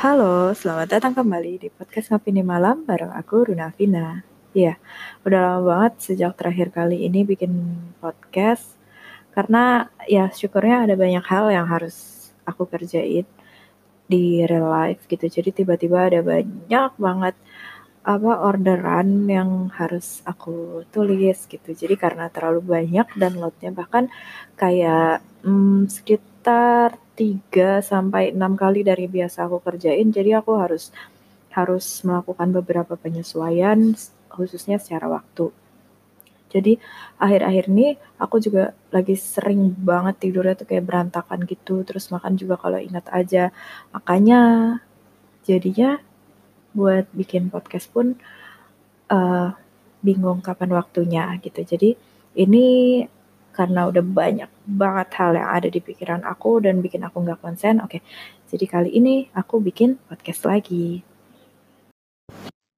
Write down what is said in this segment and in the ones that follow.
Halo, selamat datang kembali di podcast Ngopi Nih Malam bareng aku Runa Vina. Iya, udah lama banget sejak terakhir kali ini bikin podcast karena ya syukurnya ada banyak hal yang harus aku kerjain di real life gitu. Jadi tiba-tiba ada banyak banget apa orderan yang harus aku tulis gitu. Jadi karena terlalu banyak dan loadnya bahkan kayak hmm, sekitar 3 sampai 6 kali dari biasa aku kerjain. Jadi aku harus harus melakukan beberapa penyesuaian khususnya secara waktu. Jadi akhir-akhir ini aku juga lagi sering banget tidurnya tuh kayak berantakan gitu, terus makan juga kalau ingat aja. Makanya jadinya buat bikin podcast pun uh, bingung kapan waktunya gitu. Jadi ini karena udah banyak banget hal yang ada di pikiran aku dan bikin aku nggak konsen. Oke, jadi kali ini aku bikin podcast lagi.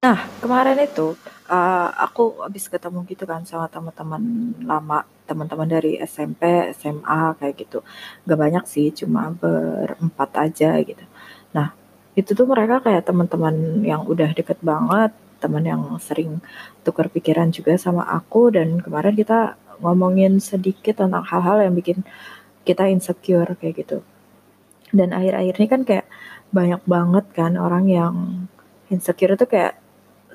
Nah, kemarin itu uh, aku habis ketemu gitu kan sama teman-teman lama, teman-teman dari SMP, SMA kayak gitu. Gak banyak sih, cuma berempat aja gitu. Nah, itu tuh mereka kayak teman-teman yang udah deket banget, teman yang sering tukar pikiran juga sama aku dan kemarin kita ngomongin sedikit tentang hal-hal yang bikin kita insecure kayak gitu. Dan akhir-akhir ini kan kayak banyak banget kan orang yang insecure itu kayak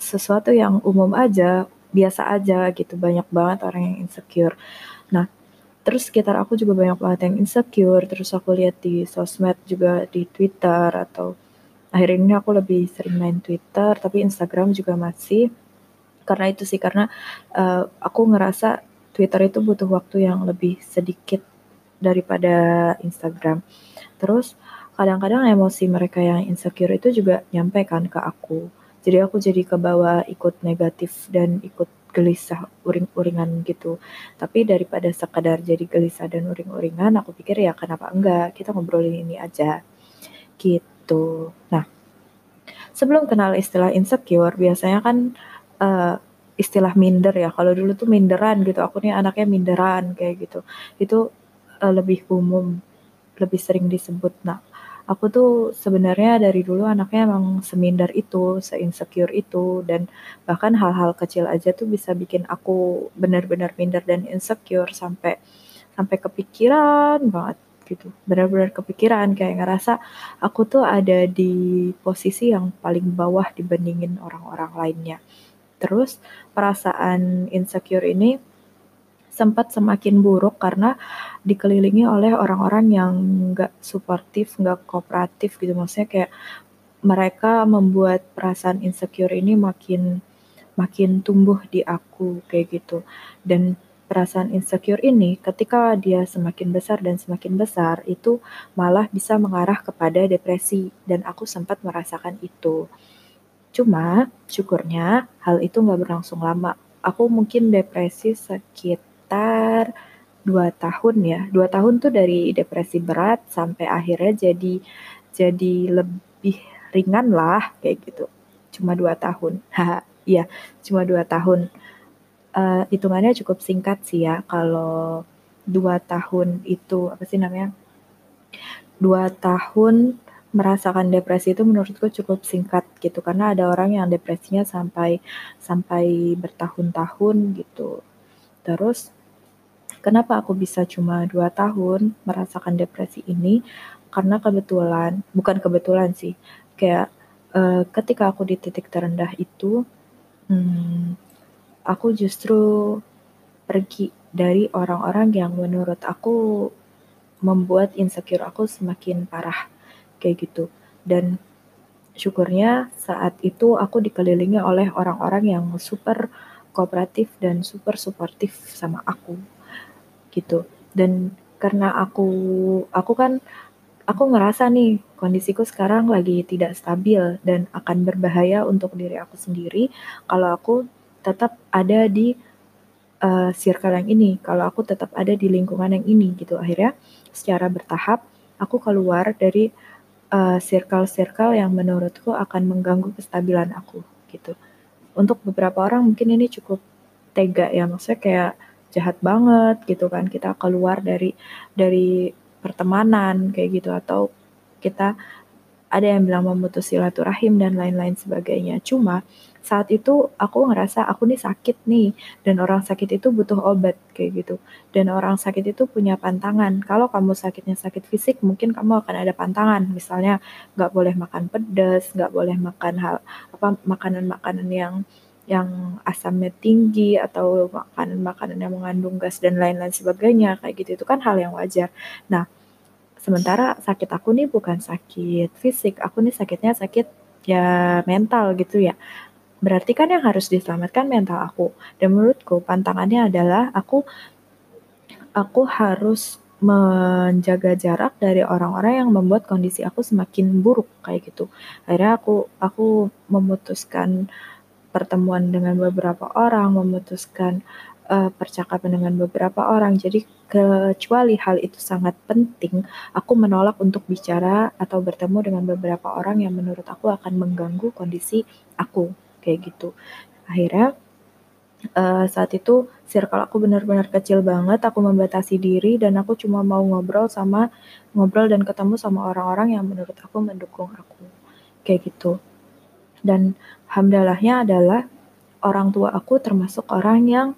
sesuatu yang umum aja, biasa aja gitu. Banyak banget orang yang insecure. Nah, terus sekitar aku juga banyak banget yang insecure. Terus aku lihat di sosmed juga di Twitter atau akhir ini aku lebih sering main Twitter, tapi Instagram juga masih. Karena itu sih, karena uh, aku ngerasa Twitter itu butuh waktu yang lebih sedikit daripada Instagram. Terus kadang-kadang emosi mereka yang insecure itu juga nyampe kan ke aku. Jadi aku jadi ke bawah ikut negatif dan ikut gelisah uring-uringan gitu. Tapi daripada sekadar jadi gelisah dan uring-uringan, aku pikir ya kenapa enggak, kita ngobrolin ini aja. Gitu. Nah, sebelum kenal istilah insecure, biasanya kan uh, istilah minder ya. Kalau dulu tuh minderan gitu. Aku nih anaknya minderan kayak gitu. Itu uh, lebih umum, lebih sering disebut. Nah, aku tuh sebenarnya dari dulu anaknya emang seminder itu, seinsecure itu dan bahkan hal-hal kecil aja tuh bisa bikin aku benar-benar minder dan insecure sampai sampai kepikiran banget gitu. Benar-benar kepikiran kayak ngerasa aku tuh ada di posisi yang paling bawah dibandingin orang-orang lainnya. Terus perasaan insecure ini sempat semakin buruk karena dikelilingi oleh orang-orang yang nggak suportif, nggak kooperatif gitu. Maksudnya kayak mereka membuat perasaan insecure ini makin makin tumbuh di aku kayak gitu. Dan perasaan insecure ini ketika dia semakin besar dan semakin besar itu malah bisa mengarah kepada depresi dan aku sempat merasakan itu. Cuma syukurnya hal itu nggak berlangsung lama. Aku mungkin depresi sekitar dua tahun ya. Dua tahun tuh dari depresi berat sampai akhirnya jadi jadi lebih ringan lah kayak gitu. Cuma dua tahun. Iya, cuma dua tahun. Uh, hitungannya cukup singkat sih ya. Kalau dua tahun itu apa sih namanya? Dua tahun merasakan depresi itu menurutku cukup singkat gitu karena ada orang yang depresinya sampai sampai bertahun-tahun gitu. Terus kenapa aku bisa cuma dua tahun merasakan depresi ini? Karena kebetulan, bukan kebetulan sih, kayak uh, ketika aku di titik terendah itu, hmm, aku justru pergi dari orang-orang yang menurut aku membuat insecure aku semakin parah kayak gitu. Dan syukurnya saat itu aku dikelilingi oleh orang-orang yang super kooperatif dan super suportif sama aku gitu. Dan karena aku aku kan aku ngerasa nih kondisiku sekarang lagi tidak stabil dan akan berbahaya untuk diri aku sendiri kalau aku tetap ada di uh, circle yang ini, kalau aku tetap ada di lingkungan yang ini gitu. Akhirnya secara bertahap aku keluar dari uh, circle-circle yang menurutku akan mengganggu kestabilan aku gitu. Untuk beberapa orang mungkin ini cukup tega ya, maksudnya kayak jahat banget gitu kan kita keluar dari dari pertemanan kayak gitu atau kita ada yang bilang memutus silaturahim dan lain-lain sebagainya. Cuma saat itu aku ngerasa aku nih sakit nih dan orang sakit itu butuh obat kayak gitu. Dan orang sakit itu punya pantangan. Kalau kamu sakitnya sakit fisik, mungkin kamu akan ada pantangan. Misalnya nggak boleh makan pedas, nggak boleh makan hal apa makanan-makanan yang yang asamnya tinggi atau makanan-makanan yang mengandung gas dan lain-lain sebagainya kayak gitu itu kan hal yang wajar. Nah, Sementara sakit aku nih bukan sakit fisik, aku nih sakitnya sakit ya mental gitu ya. Berarti kan yang harus diselamatkan mental aku. Dan menurutku pantangannya adalah aku aku harus menjaga jarak dari orang-orang yang membuat kondisi aku semakin buruk kayak gitu. Akhirnya aku aku memutuskan pertemuan dengan beberapa orang, memutuskan uh, percakapan dengan beberapa orang. Jadi kecuali hal itu sangat penting, aku menolak untuk bicara atau bertemu dengan beberapa orang yang menurut aku akan mengganggu kondisi aku kayak gitu. Akhirnya uh, saat itu circle aku benar-benar kecil banget, aku membatasi diri dan aku cuma mau ngobrol sama ngobrol dan ketemu sama orang-orang yang menurut aku mendukung aku kayak gitu. Dan alhamdulillahnya adalah orang tua aku termasuk orang yang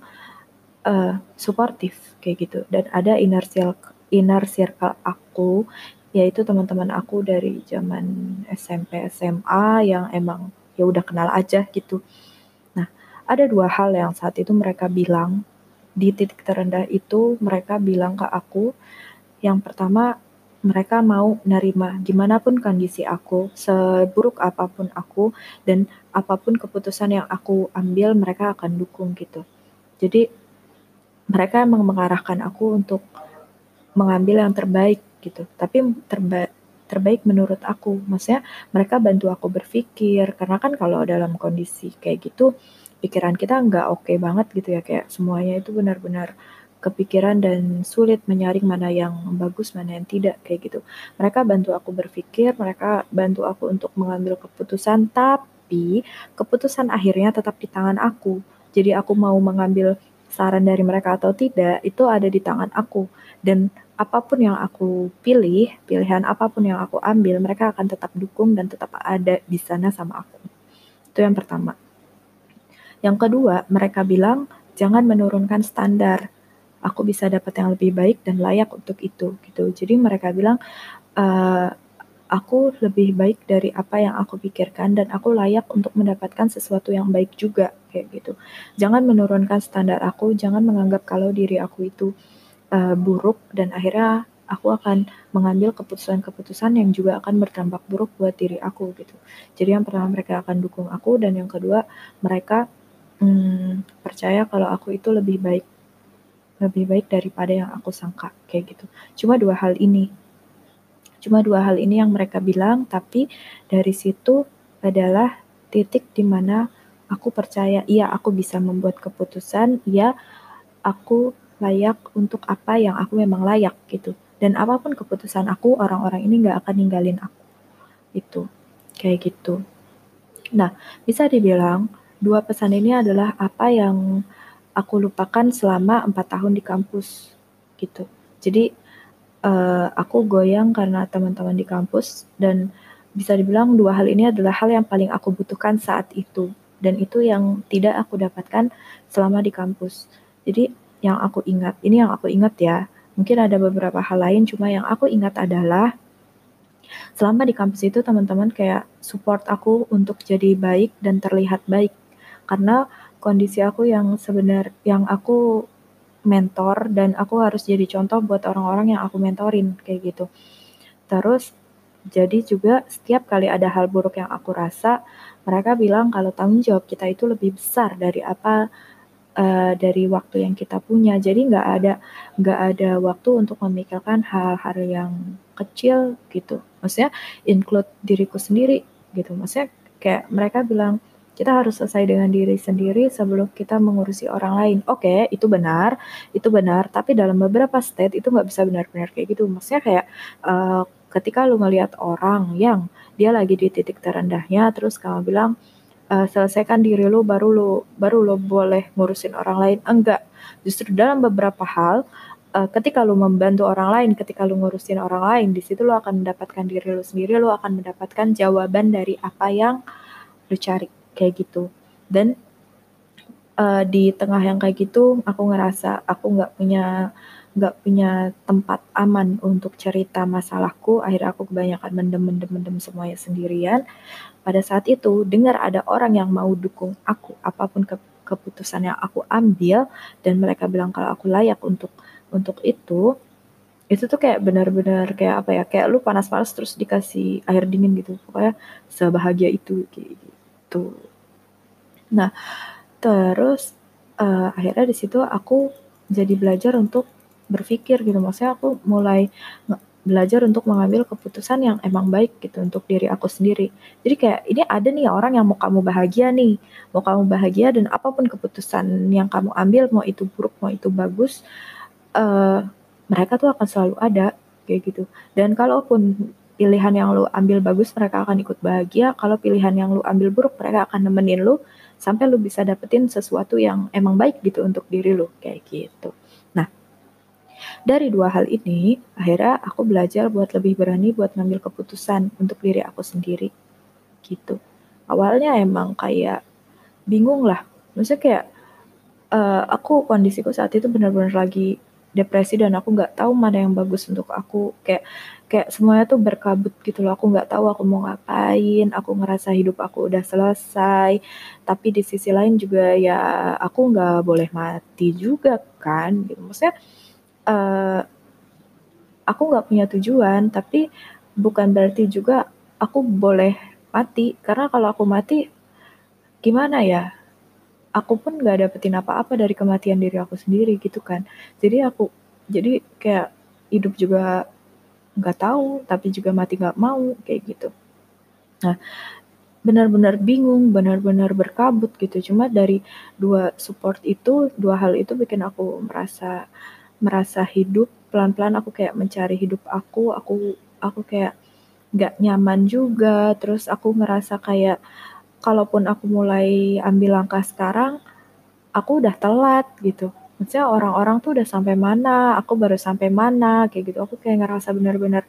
uh, suportif kayak gitu dan ada inner circle inner circle aku yaitu teman-teman aku dari zaman SMP SMA yang emang ya udah kenal aja gitu. Nah, ada dua hal yang saat itu mereka bilang di titik terendah itu mereka bilang ke aku yang pertama mereka mau nerima gimana pun kondisi aku, seburuk apa pun aku dan apa pun keputusan yang aku ambil mereka akan dukung gitu. Jadi mereka emang mengarahkan aku untuk mengambil yang terbaik gitu tapi terbaik terbaik menurut aku. Maksudnya mereka bantu aku berpikir. Karena kan kalau dalam kondisi kayak gitu pikiran kita nggak oke okay banget gitu ya. Kayak semuanya itu benar-benar kepikiran dan sulit menyaring mana yang bagus mana yang tidak kayak gitu. Mereka bantu aku berpikir mereka bantu aku untuk mengambil keputusan tapi keputusan akhirnya tetap di tangan aku. Jadi aku mau mengambil saran dari mereka atau tidak itu ada di tangan aku. Dan apa pun yang aku pilih, pilihan apa pun yang aku ambil, mereka akan tetap dukung dan tetap ada di sana sama aku. Itu yang pertama. Yang kedua, mereka bilang jangan menurunkan standar. Aku bisa dapat yang lebih baik dan layak untuk itu gitu. Jadi mereka bilang uh, aku lebih baik dari apa yang aku pikirkan dan aku layak untuk mendapatkan sesuatu yang baik juga kayak gitu. Jangan menurunkan standar aku, jangan menganggap kalau diri aku itu uh, buruk dan akhirnya aku akan mengambil keputusan-keputusan yang juga akan berdampak buruk buat diri aku gitu. Jadi yang pertama mereka akan dukung aku dan yang kedua mereka hmm, percaya kalau aku itu lebih baik lebih baik daripada yang aku sangka kayak gitu. Cuma dua hal ini Cuma dua hal ini yang mereka bilang, tapi dari situ adalah titik di mana aku percaya, iya aku bisa membuat keputusan, iya aku layak untuk apa yang aku memang layak gitu. Dan apa pun keputusan aku, orang-orang ini nggak akan ninggalin aku. Itu, kayak gitu. Nah, bisa dibilang dua pesan ini adalah apa yang aku lupakan selama empat tahun di kampus gitu. Jadi uh, aku goyang karena teman-teman di kampus dan bisa dibilang dua hal ini adalah hal yang paling aku butuhkan saat itu dan itu yang tidak aku dapatkan selama di kampus. Jadi yang aku ingat, ini yang aku ingat ya. Mungkin ada beberapa hal lain cuma yang aku ingat adalah selama di kampus itu teman-teman kayak support aku untuk jadi baik dan terlihat baik. Karena kondisi aku yang sebenar yang aku mentor dan aku harus jadi contoh buat orang-orang yang aku mentorin kayak gitu. Terus jadi juga setiap kali ada hal buruk yang aku rasa, mereka bilang kalau tanggung jawab kita itu lebih besar dari apa uh, dari waktu yang kita punya. Jadi nggak ada nggak ada waktu untuk memikirkan hal-hal yang kecil gitu. Maksudnya include diriku sendiri gitu. Maksudnya kayak mereka bilang kita harus selesai dengan diri sendiri sebelum kita mengurusi orang lain. Oke, okay, itu benar, itu benar. Tapi dalam beberapa state itu nggak bisa benar-benar kayak gitu. Maksudnya kayak uh, ketika lu ngelihat orang yang dia lagi di titik terendahnya, terus kamu bilang uh, selesaikan diri lu baru lu baru lu boleh ngurusin orang lain. Enggak, justru dalam beberapa hal uh, ketika lu membantu orang lain, ketika lu ngurusin orang lain, di situ lu akan mendapatkan diri lu sendiri, lu akan mendapatkan jawaban dari apa yang lu cari kayak gitu. Dan uh, di tengah yang kayak gitu, aku ngerasa aku nggak punya nggak punya tempat aman untuk cerita masalahku. Akhirnya aku kebanyakan mendem-mendem-mendem semuanya sendirian. Pada saat itu, dengar ada orang yang mau dukung aku, apa pun ke keputusan yang aku ambil, dan mereka bilang kalau aku layak untuk untuk itu itu tuh kayak benar-benar kayak apa ya kayak lu panas-panas terus dikasih air dingin gitu pokoknya sebahagia itu gitu nah terus uh, akhirnya di situ aku jadi belajar untuk berpikir gitu maksudnya aku mulai belajar untuk mengambil keputusan yang emang baik gitu untuk diri aku sendiri. Jadi kayak ini ada nih orang yang mau kamu bahagia nih, mau kamu bahagia dan apa pun keputusan yang kamu ambil mau itu buruk mau itu bagus, uh, mereka tuh akan selalu ada kayak gitu. Dan kalaupun pilihan yang lu ambil bagus, mereka akan ikut bahagia. Kalau pilihan yang lu ambil buruk, mereka akan nemenin lu sampai lu bisa dapetin sesuatu yang emang baik gitu untuk diri lu kayak gitu. Dari dua hal ini, akhirnya aku belajar buat lebih berani buat ngambil keputusan untuk diri aku sendiri. Gitu. Awalnya emang kayak bingung lah. Maksudnya kayak uh, aku kondisiku saat itu benar-benar lagi depresi dan aku nggak tahu mana yang bagus untuk aku. Kayak kayak semuanya tuh berkabut gitu loh. Aku nggak tahu aku mau ngapain aku ngerasa hidup aku udah selesai. Tapi di sisi lain juga ya aku nggak boleh mati juga kan gitu. Maksudnya uh, aku nggak punya tujuan tapi bukan berarti juga aku boleh mati. Karena kalau aku mati gimana ya? Aku pun gak dapetin apa-apa dari kematian diri aku sendiri gitu kan. Jadi aku jadi kayak hidup juga nggak tahu tapi juga mati nggak mau kayak gitu. Nah benar-benar bingung benar-benar berkabut gitu. Cuma dari dua support itu dua hal itu bikin aku merasa merasa hidup pelan-pelan aku kayak mencari hidup aku aku aku kayak nggak nyaman juga terus aku ngerasa kayak kalaupun aku mulai ambil langkah sekarang, aku udah telat gitu. Maksudnya orang-orang tuh udah sampai mana, aku baru sampai mana, kayak gitu. Aku kayak ngerasa benar-benar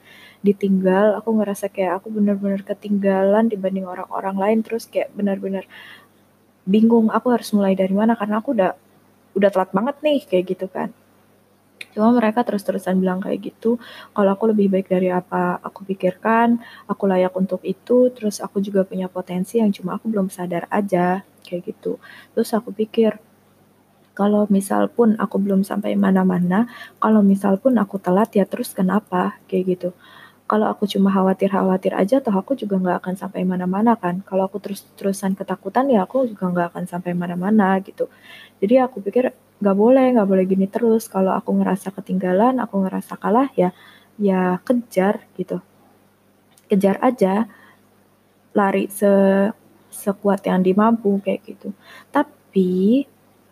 ditinggal, aku ngerasa kayak aku benar-benar ketinggalan dibanding orang-orang lain, terus kayak benar-benar bingung aku harus mulai dari mana karena aku udah udah telat banget nih kayak gitu kan. Cuma mereka terus-terusan bilang kayak gitu, kalau aku lebih baik dari apa aku pikirkan, aku layak untuk itu, terus aku juga punya potensi yang cuma aku belum sadar aja, kayak gitu. Terus aku pikir, kalau misal pun aku belum sampai mana-mana, kalau misal pun aku telat ya terus kenapa, kayak gitu. Kalau aku cuma khawatir-khawatir aja toh aku juga nggak akan sampai mana-mana kan. Kalau aku terus-terusan ketakutan ya aku juga nggak akan sampai mana-mana gitu. Jadi aku pikir nggak boleh nggak boleh gini terus. Kalau aku ngerasa ketinggalan aku ngerasa kalah ya ya kejar gitu. Kejar aja lari se sekuat yang dimampu kayak gitu. Tapi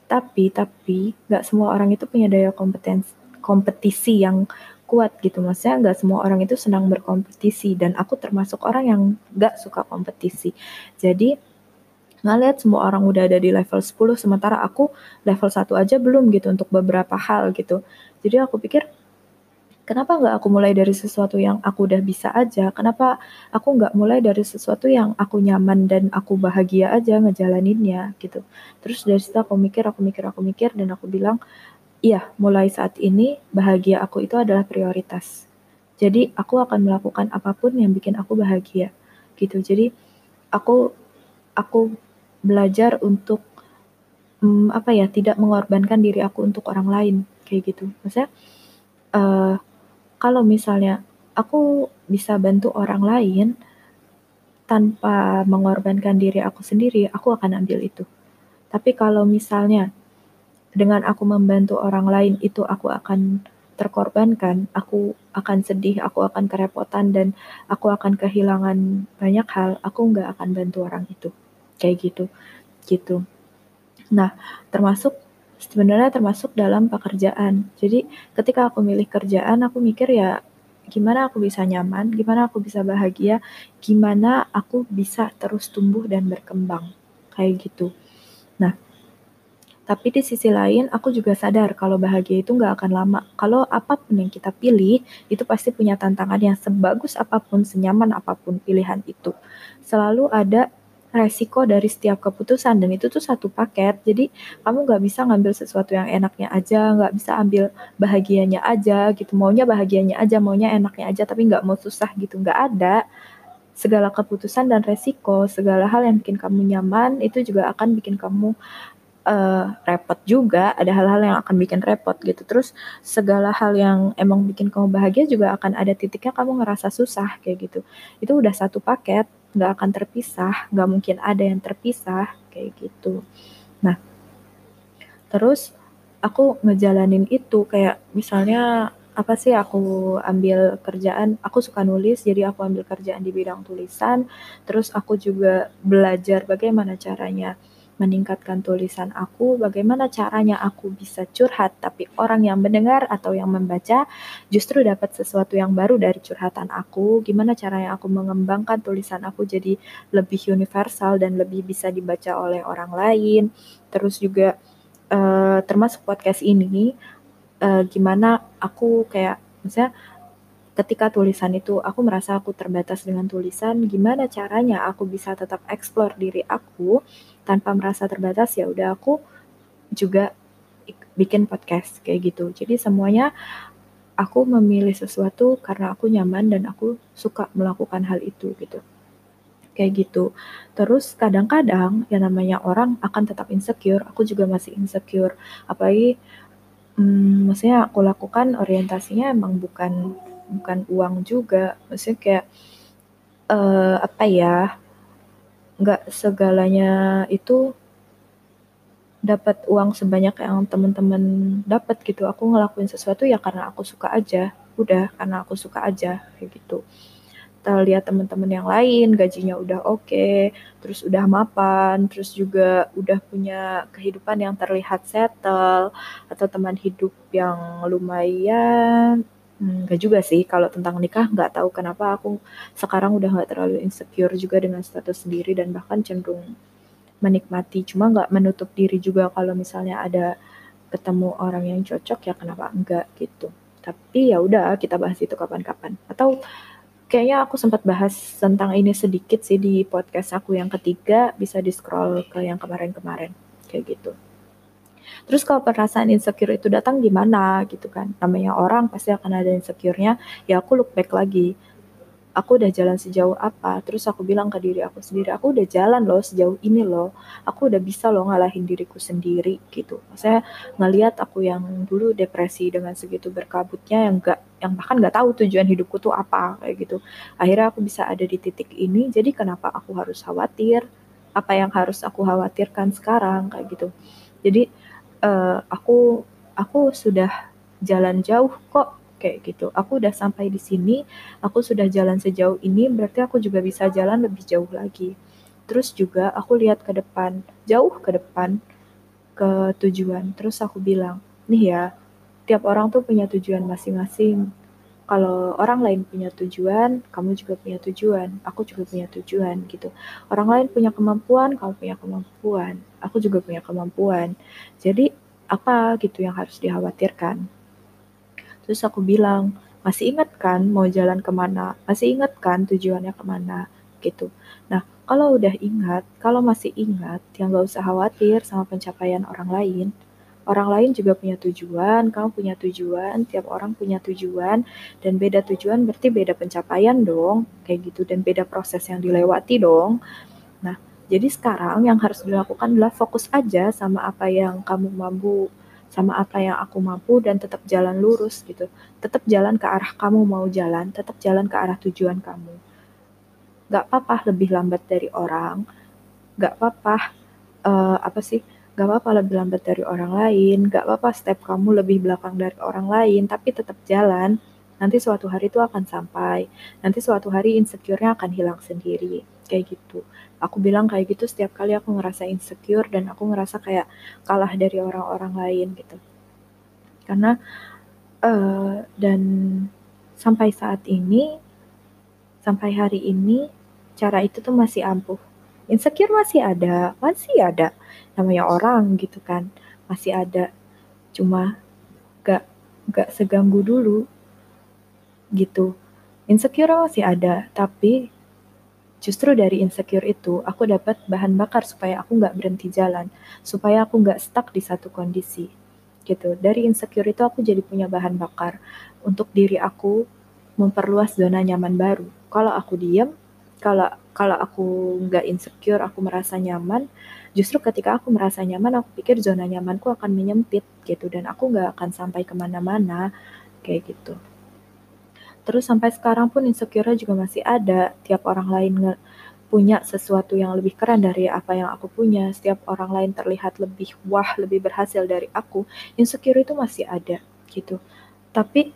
tapi tapi nggak semua orang itu punya daya kompetensi kompetisi yang kuat gitu. Maksudnya nggak semua orang itu senang berkompetisi. Dan aku termasuk orang yang nggak suka kompetisi. Jadi ngeliat semua orang udah ada di level 10 sementara aku level 1 aja belum gitu untuk beberapa hal gitu jadi aku pikir kenapa nggak aku mulai dari sesuatu yang aku udah bisa aja kenapa aku nggak mulai dari sesuatu yang aku nyaman dan aku bahagia aja ngejalaninnya gitu terus dari situ aku mikir aku mikir aku mikir dan aku bilang Iya, mulai saat ini bahagia aku itu adalah prioritas. Jadi aku akan melakukan apa pun yang bikin aku bahagia, gitu. Jadi aku aku belajar untuk um, apa ya, tidak mengorbankan diri aku untuk orang lain, kayak gitu. Maksudnya uh, kalau misalnya aku bisa bantu orang lain tanpa mengorbankan diri aku sendiri, aku akan ambil itu. Tapi kalau misalnya dengan aku membantu orang lain itu aku akan terkorbankan, aku akan sedih, aku akan kerepotan dan aku akan kehilangan banyak hal, aku nggak akan bantu orang itu. Kayak gitu. Gitu. Nah, termasuk sebenarnya termasuk dalam pekerjaan. Jadi ketika aku milih kerjaan, aku mikir ya gimana aku bisa nyaman, gimana aku bisa bahagia, gimana aku bisa terus tumbuh dan berkembang. Kayak gitu. Nah, Tapi di sisi lain, aku juga sadar kalau bahagia itu nggak akan lama. Kalau apa pun yang kita pilih, itu pasti punya tantangan yang sebagus apa pun, senyaman apa pun pilihan itu. Selalu ada resiko dari setiap keputusan dan itu tuh satu paket. Jadi kamu nggak bisa ngambil sesuatu yang enaknya aja nggak bisa ambil bahagianya aja gitu. Maunya bahagianya aja maunya enaknya aja tapi nggak mau susah gitu. Nggak ada. Segala keputusan dan resiko segala hal yang bikin kamu nyaman itu juga akan bikin kamu uh, repot juga, ada hal-hal yang akan bikin repot gitu. Terus segala hal yang emang bikin kamu bahagia juga akan ada titiknya kamu ngerasa susah kayak gitu. Itu udah satu paket, nggak akan terpisah, nggak mungkin ada yang terpisah kayak gitu. Nah, terus aku ngejalanin itu kayak misalnya apa sih aku ambil kerjaan aku suka nulis jadi aku ambil kerjaan di bidang tulisan terus aku juga belajar bagaimana caranya meningkatkan tulisan aku, bagaimana caranya aku bisa curhat, tapi orang yang mendengar atau yang membaca justru dapat sesuatu yang baru dari curhatan aku, gimana caranya aku mengembangkan tulisan aku jadi lebih universal dan lebih bisa dibaca oleh orang lain, terus juga uh, termasuk podcast ini, uh, gimana aku kayak misalnya ketika tulisan itu aku merasa aku terbatas dengan tulisan, gimana caranya aku bisa tetap explore diri aku tanpa merasa terbatas ya udah aku juga bikin podcast kayak gitu. Jadi semuanya aku memilih sesuatu karena aku nyaman dan aku suka melakukan hal itu gitu. Kayak gitu. Terus kadang-kadang yang namanya orang akan tetap insecure, aku juga masih insecure. Apalagi hmm, maksudnya aku lakukan orientasinya emang bukan bukan uang juga maksudnya kayak uh, apa ya nggak segalanya itu dapat uang sebanyak yang teman-teman dapat gitu. Aku ngelakuin sesuatu ya karena aku suka aja. Udah karena aku suka aja kayak gitu. Kita lihat teman-teman yang lain gajinya udah oke okay, terus udah mapan terus juga udah punya kehidupan yang terlihat settle atau teman hidup yang lumayan Hmm, juga sih. Kalau tentang nikah nggak tahu kenapa aku sekarang udah nggak terlalu insecure juga dengan status sendiri dan bahkan cenderung menikmati. Cuma nggak menutup diri juga kalau misalnya ada ketemu orang yang cocok ya kenapa enggak gitu. Tapi ya udah kita bahas itu kapan-kapan. Atau kayaknya aku sempat bahas tentang ini sedikit sih di podcast aku yang ketiga bisa di scroll ke yang kemarin-kemarin. Kayak gitu Terus kalau perasaan insecure itu datang gimana gitu kan? Namanya orang pasti akan ada insecure-nya. Ya aku look back lagi. Aku udah jalan sejauh apa? Terus aku bilang ke diri aku sendiri, aku udah jalan loh sejauh ini loh. Aku udah bisa loh ngalahin diriku sendiri gitu. Saya ngeliat aku yang dulu depresi dengan segitu berkabutnya yang gak yang bahkan nggak tahu tujuan hidupku tuh apa kayak gitu. Akhirnya aku bisa ada di titik ini. Jadi kenapa aku harus khawatir? Apa yang harus aku khawatirkan sekarang kayak gitu. Jadi uh, aku aku sudah jalan jauh kok kayak gitu. Aku udah sampai di sini, aku sudah jalan sejauh ini, berarti aku juga bisa jalan lebih jauh lagi. Terus juga aku lihat ke depan, jauh ke depan ke tujuan. Terus aku bilang, nih ya, tiap orang tuh punya tujuan masing-masing. Kalau orang lain punya tujuan, kamu juga punya tujuan, aku juga punya tujuan gitu. Orang lain punya kemampuan, kamu punya kemampuan, aku juga punya kemampuan. Jadi apa gitu yang harus dikhawatirkan? Terus aku bilang, masih ingat kan mau jalan ke mana? Masih ingat kan tujuannya ke mana? Gitu. Nah, kalau udah ingat, kalau masih ingat, yang gak usah khawatir sama pencapaian orang lain, orang lain juga punya tujuan, kamu punya tujuan, tiap orang punya tujuan, dan beda tujuan berarti beda pencapaian dong, kayak gitu, dan beda proses yang dilewati dong. Nah, jadi sekarang yang harus dilakukan adalah fokus aja sama apa yang kamu mampu, sama apa yang aku mampu, dan tetap jalan lurus gitu. Tetap jalan ke arah kamu mau jalan, tetap jalan ke arah tujuan kamu. Gak apa-apa lebih lambat dari orang, gak apa-apa uh, apa sih Gak apa-apa lebih lambat dari orang lain, gak apa-apa step kamu lebih belakang dari orang lain, tapi tetap jalan. Nanti suatu hari itu akan sampai. Nanti suatu hari insecure-nya akan hilang sendiri. Kayak gitu. Aku bilang kayak gitu setiap kali aku ngerasa insecure dan aku ngerasa kayak kalah dari orang-orang lain gitu. Karena uh, dan sampai saat ini, sampai hari ini, cara itu tuh masih ampuh insecure masih ada, masih ada namanya orang gitu kan. masih ada. Cuma gak, gak seganggu dulu gitu. Insecure masih ada, tapi justru dari insecure itu aku dapat bahan bakar supaya aku nggak berhenti jalan, supaya aku nggak stuck di satu kondisi gitu. Dari insecure itu aku jadi punya bahan bakar untuk diri aku memperluas zona nyaman baru. Kalau aku diem, kalau kalau aku nggak insecure, aku merasa nyaman, justru ketika aku merasa nyaman, aku pikir zona nyamanku akan menyempit gitu dan aku nggak akan sampai ke mana-mana kayak gitu. Terus sampai sekarang pun insecure juga masih ada. Tiap orang lain punya sesuatu yang lebih keren dari apa yang aku punya. Setiap orang lain terlihat lebih wah, lebih berhasil dari aku. Insecure itu masih ada gitu. Tapi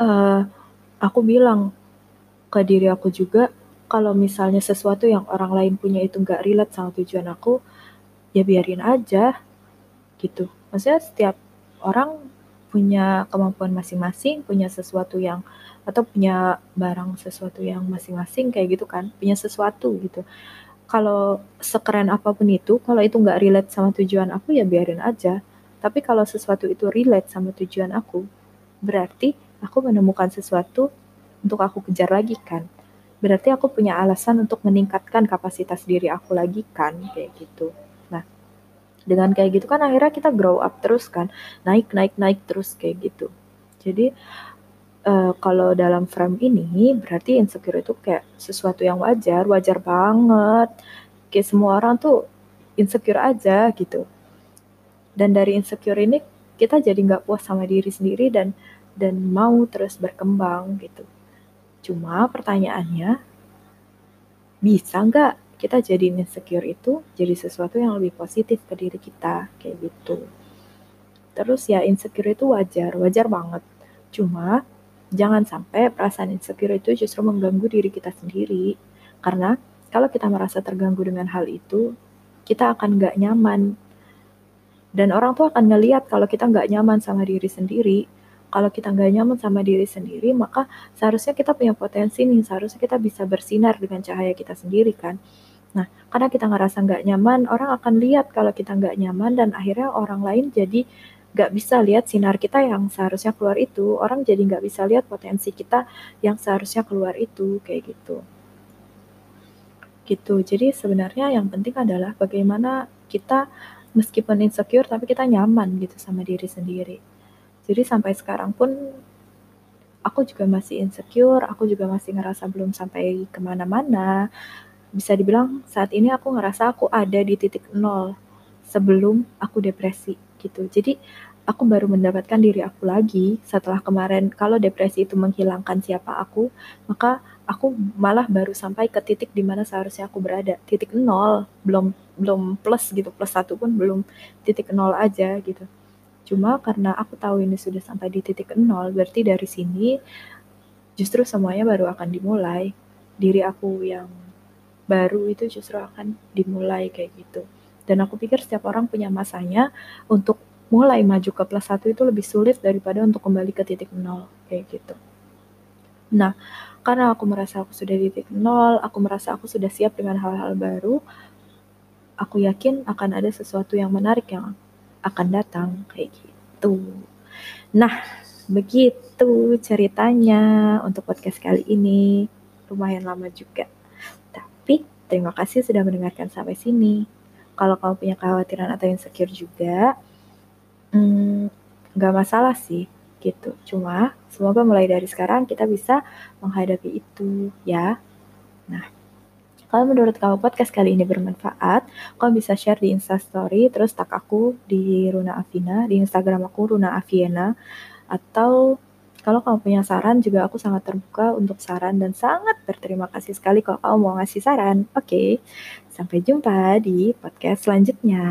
uh, aku bilang ke diri aku juga kalau misalnya sesuatu yang orang lain punya itu nggak relate sama tujuan aku, ya biarin aja gitu. Maksudnya setiap orang punya kemampuan masing-masing, punya sesuatu yang atau punya barang sesuatu yang masing-masing kayak gitu kan, punya sesuatu gitu. Kalau sekeren apa pun itu, kalau itu nggak relate sama tujuan aku ya biarin aja. Tapi kalau sesuatu itu relate sama tujuan aku, berarti aku menemukan sesuatu untuk aku kejar lagi kan. Berarti aku punya alasan untuk meningkatkan kapasitas diri aku lagi kan, kayak gitu. Dengan kayak gitu kan akhirnya kita grow up terus kan. Naik naik naik terus kayak gitu. Jadi uh, kalau dalam frame ini berarti insecure itu kayak sesuatu yang wajar wajar banget. Kayak semua orang tuh insecure aja gitu. Dan dari insecure ini kita jadi nggak puas sama diri sendiri dan dan mau terus berkembang gitu cuma pertanyaannya bisa nggak kita jadi insecure itu jadi sesuatu yang lebih positif ke diri kita? Kayak gitu. Terus ya insecure itu wajar wajar banget. Cuma jangan sampai perasaan insecure itu justru mengganggu diri kita sendiri. Karena kalau kita merasa terganggu dengan hal itu kita akan nggak nyaman. Dan orang tuh akan ngeliat kalau kita nggak nyaman sama diri sendiri kalau kita nggak nyaman sama diri sendiri, maka seharusnya kita punya potensi nih, seharusnya kita bisa bersinar dengan cahaya kita sendiri kan. Nah, karena kita ngerasa nggak nyaman, orang akan lihat kalau kita nggak nyaman dan akhirnya orang lain jadi nggak bisa lihat sinar kita yang seharusnya keluar itu. Orang jadi nggak bisa lihat potensi kita yang seharusnya keluar itu, kayak gitu. Gitu. Jadi sebenarnya yang penting adalah bagaimana kita meskipun insecure tapi kita nyaman gitu sama diri sendiri. Jadi sampai sekarang pun aku juga masih insecure, aku juga masih ngerasa belum sampai ke mana-mana, bisa dibilang saat ini aku ngerasa aku ada di titik nol sebelum aku depresi gitu. Jadi aku baru mendapatkan diri aku lagi setelah kemarin kalau depresi itu menghilangkan siapa aku, maka aku malah baru sampai ke titik di mana seharusnya aku berada. Titik nol, belum belum plus gitu, plus satu pun belum titik nol aja gitu. Cuma karena aku tahu ini sudah sampai di titik nol, berarti dari sini justru semuanya baru akan dimulai. Diri aku yang baru itu justru akan dimulai kayak gitu. Dan aku pikir setiap orang punya masanya untuk mulai maju ke plus satu itu lebih sulit daripada untuk kembali ke titik nol kayak gitu. Nah, karena aku merasa aku sudah di titik nol, aku merasa aku sudah siap dengan hal-hal baru, aku yakin akan ada sesuatu yang menarik yang akan datang kayak gitu. Nah, begitu ceritanya untuk podcast kali ini. Lumayan lama juga. Tapi terima kasih sudah mendengarkan sampai sini. Kalau kamu punya kekhawatiran atau insecure juga, hmm, nggak masalah sih gitu. Cuma semoga mulai dari sekarang kita bisa menghadapi itu ya. Nah, kalau menurut kamu podcast kali ini bermanfaat, kamu bisa share di Instastory, terus tag aku di Runa Afina, di Instagram aku Runa Aviena, atau kalau kamu punya saran juga aku sangat terbuka untuk saran dan sangat berterima kasih sekali kalau kamu mau ngasih saran. Oke, sampai jumpa di podcast selanjutnya.